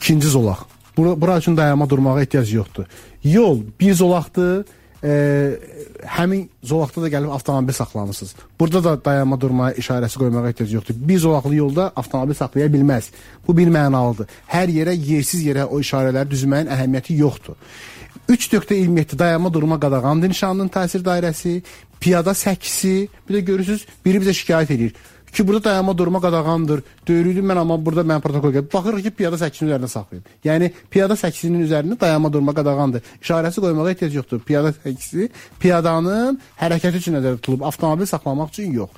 İkinci zolaq. Bura, bura üçün dayanma durmağa ehtiyac yoxdur. Yol bir zolaqdır. E, həmin zolaqda da gəlib avtomobil saxlamısınız. Burada da dayanma durma işarəsi qoymağa ehtiyac yoxdur. Bir zolaqlı yolda avtomobil saxlaya bilməz. Bu bir mənalıdır. Hər yerə yersiz yerə o işarələri düzməyin əhəmiyyəti yoxdur. 3.27 dayanma durma qadağandır nişanının təsir dairəsi, piyada səkkisi, bir də görürsüz, biri bizə şikayət edir ki, burada dayanma durma qadağandır. Döyürüldüm mən amma burada mən protokol gəlib. Baxırıq ki, piyada səkkisinin üzərində saxlayıb. Yəni piyada səkkisinin üzərində dayanma durma qadağandır. İşarəsi qoymağa ehtiyac yoxdur. Piyada səkkisi piyadanın hərəkəti üçün nəzərdə tutulub, avtomobil saxlamaq üçün yox.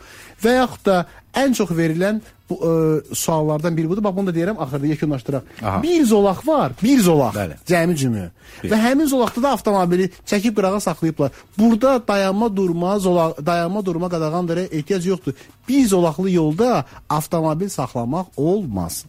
Və yaxud da ən çox verilən bu ə, suallardan biri budur. Bax bunu da deyirəm axırda yekunlaşdıraq. Aha. Bir zolaq var, bir zolaq. Bəli. Cəmi cümü. Və həmin zolaqda da avtomobili çəkib qırağa saxlayıblar. Burada dayanma durma, zolaq, dayanma durma qadağandıra ehtiyac yoxdur. Bir zolaqlı yolda avtomobil saxlamaq olmaz.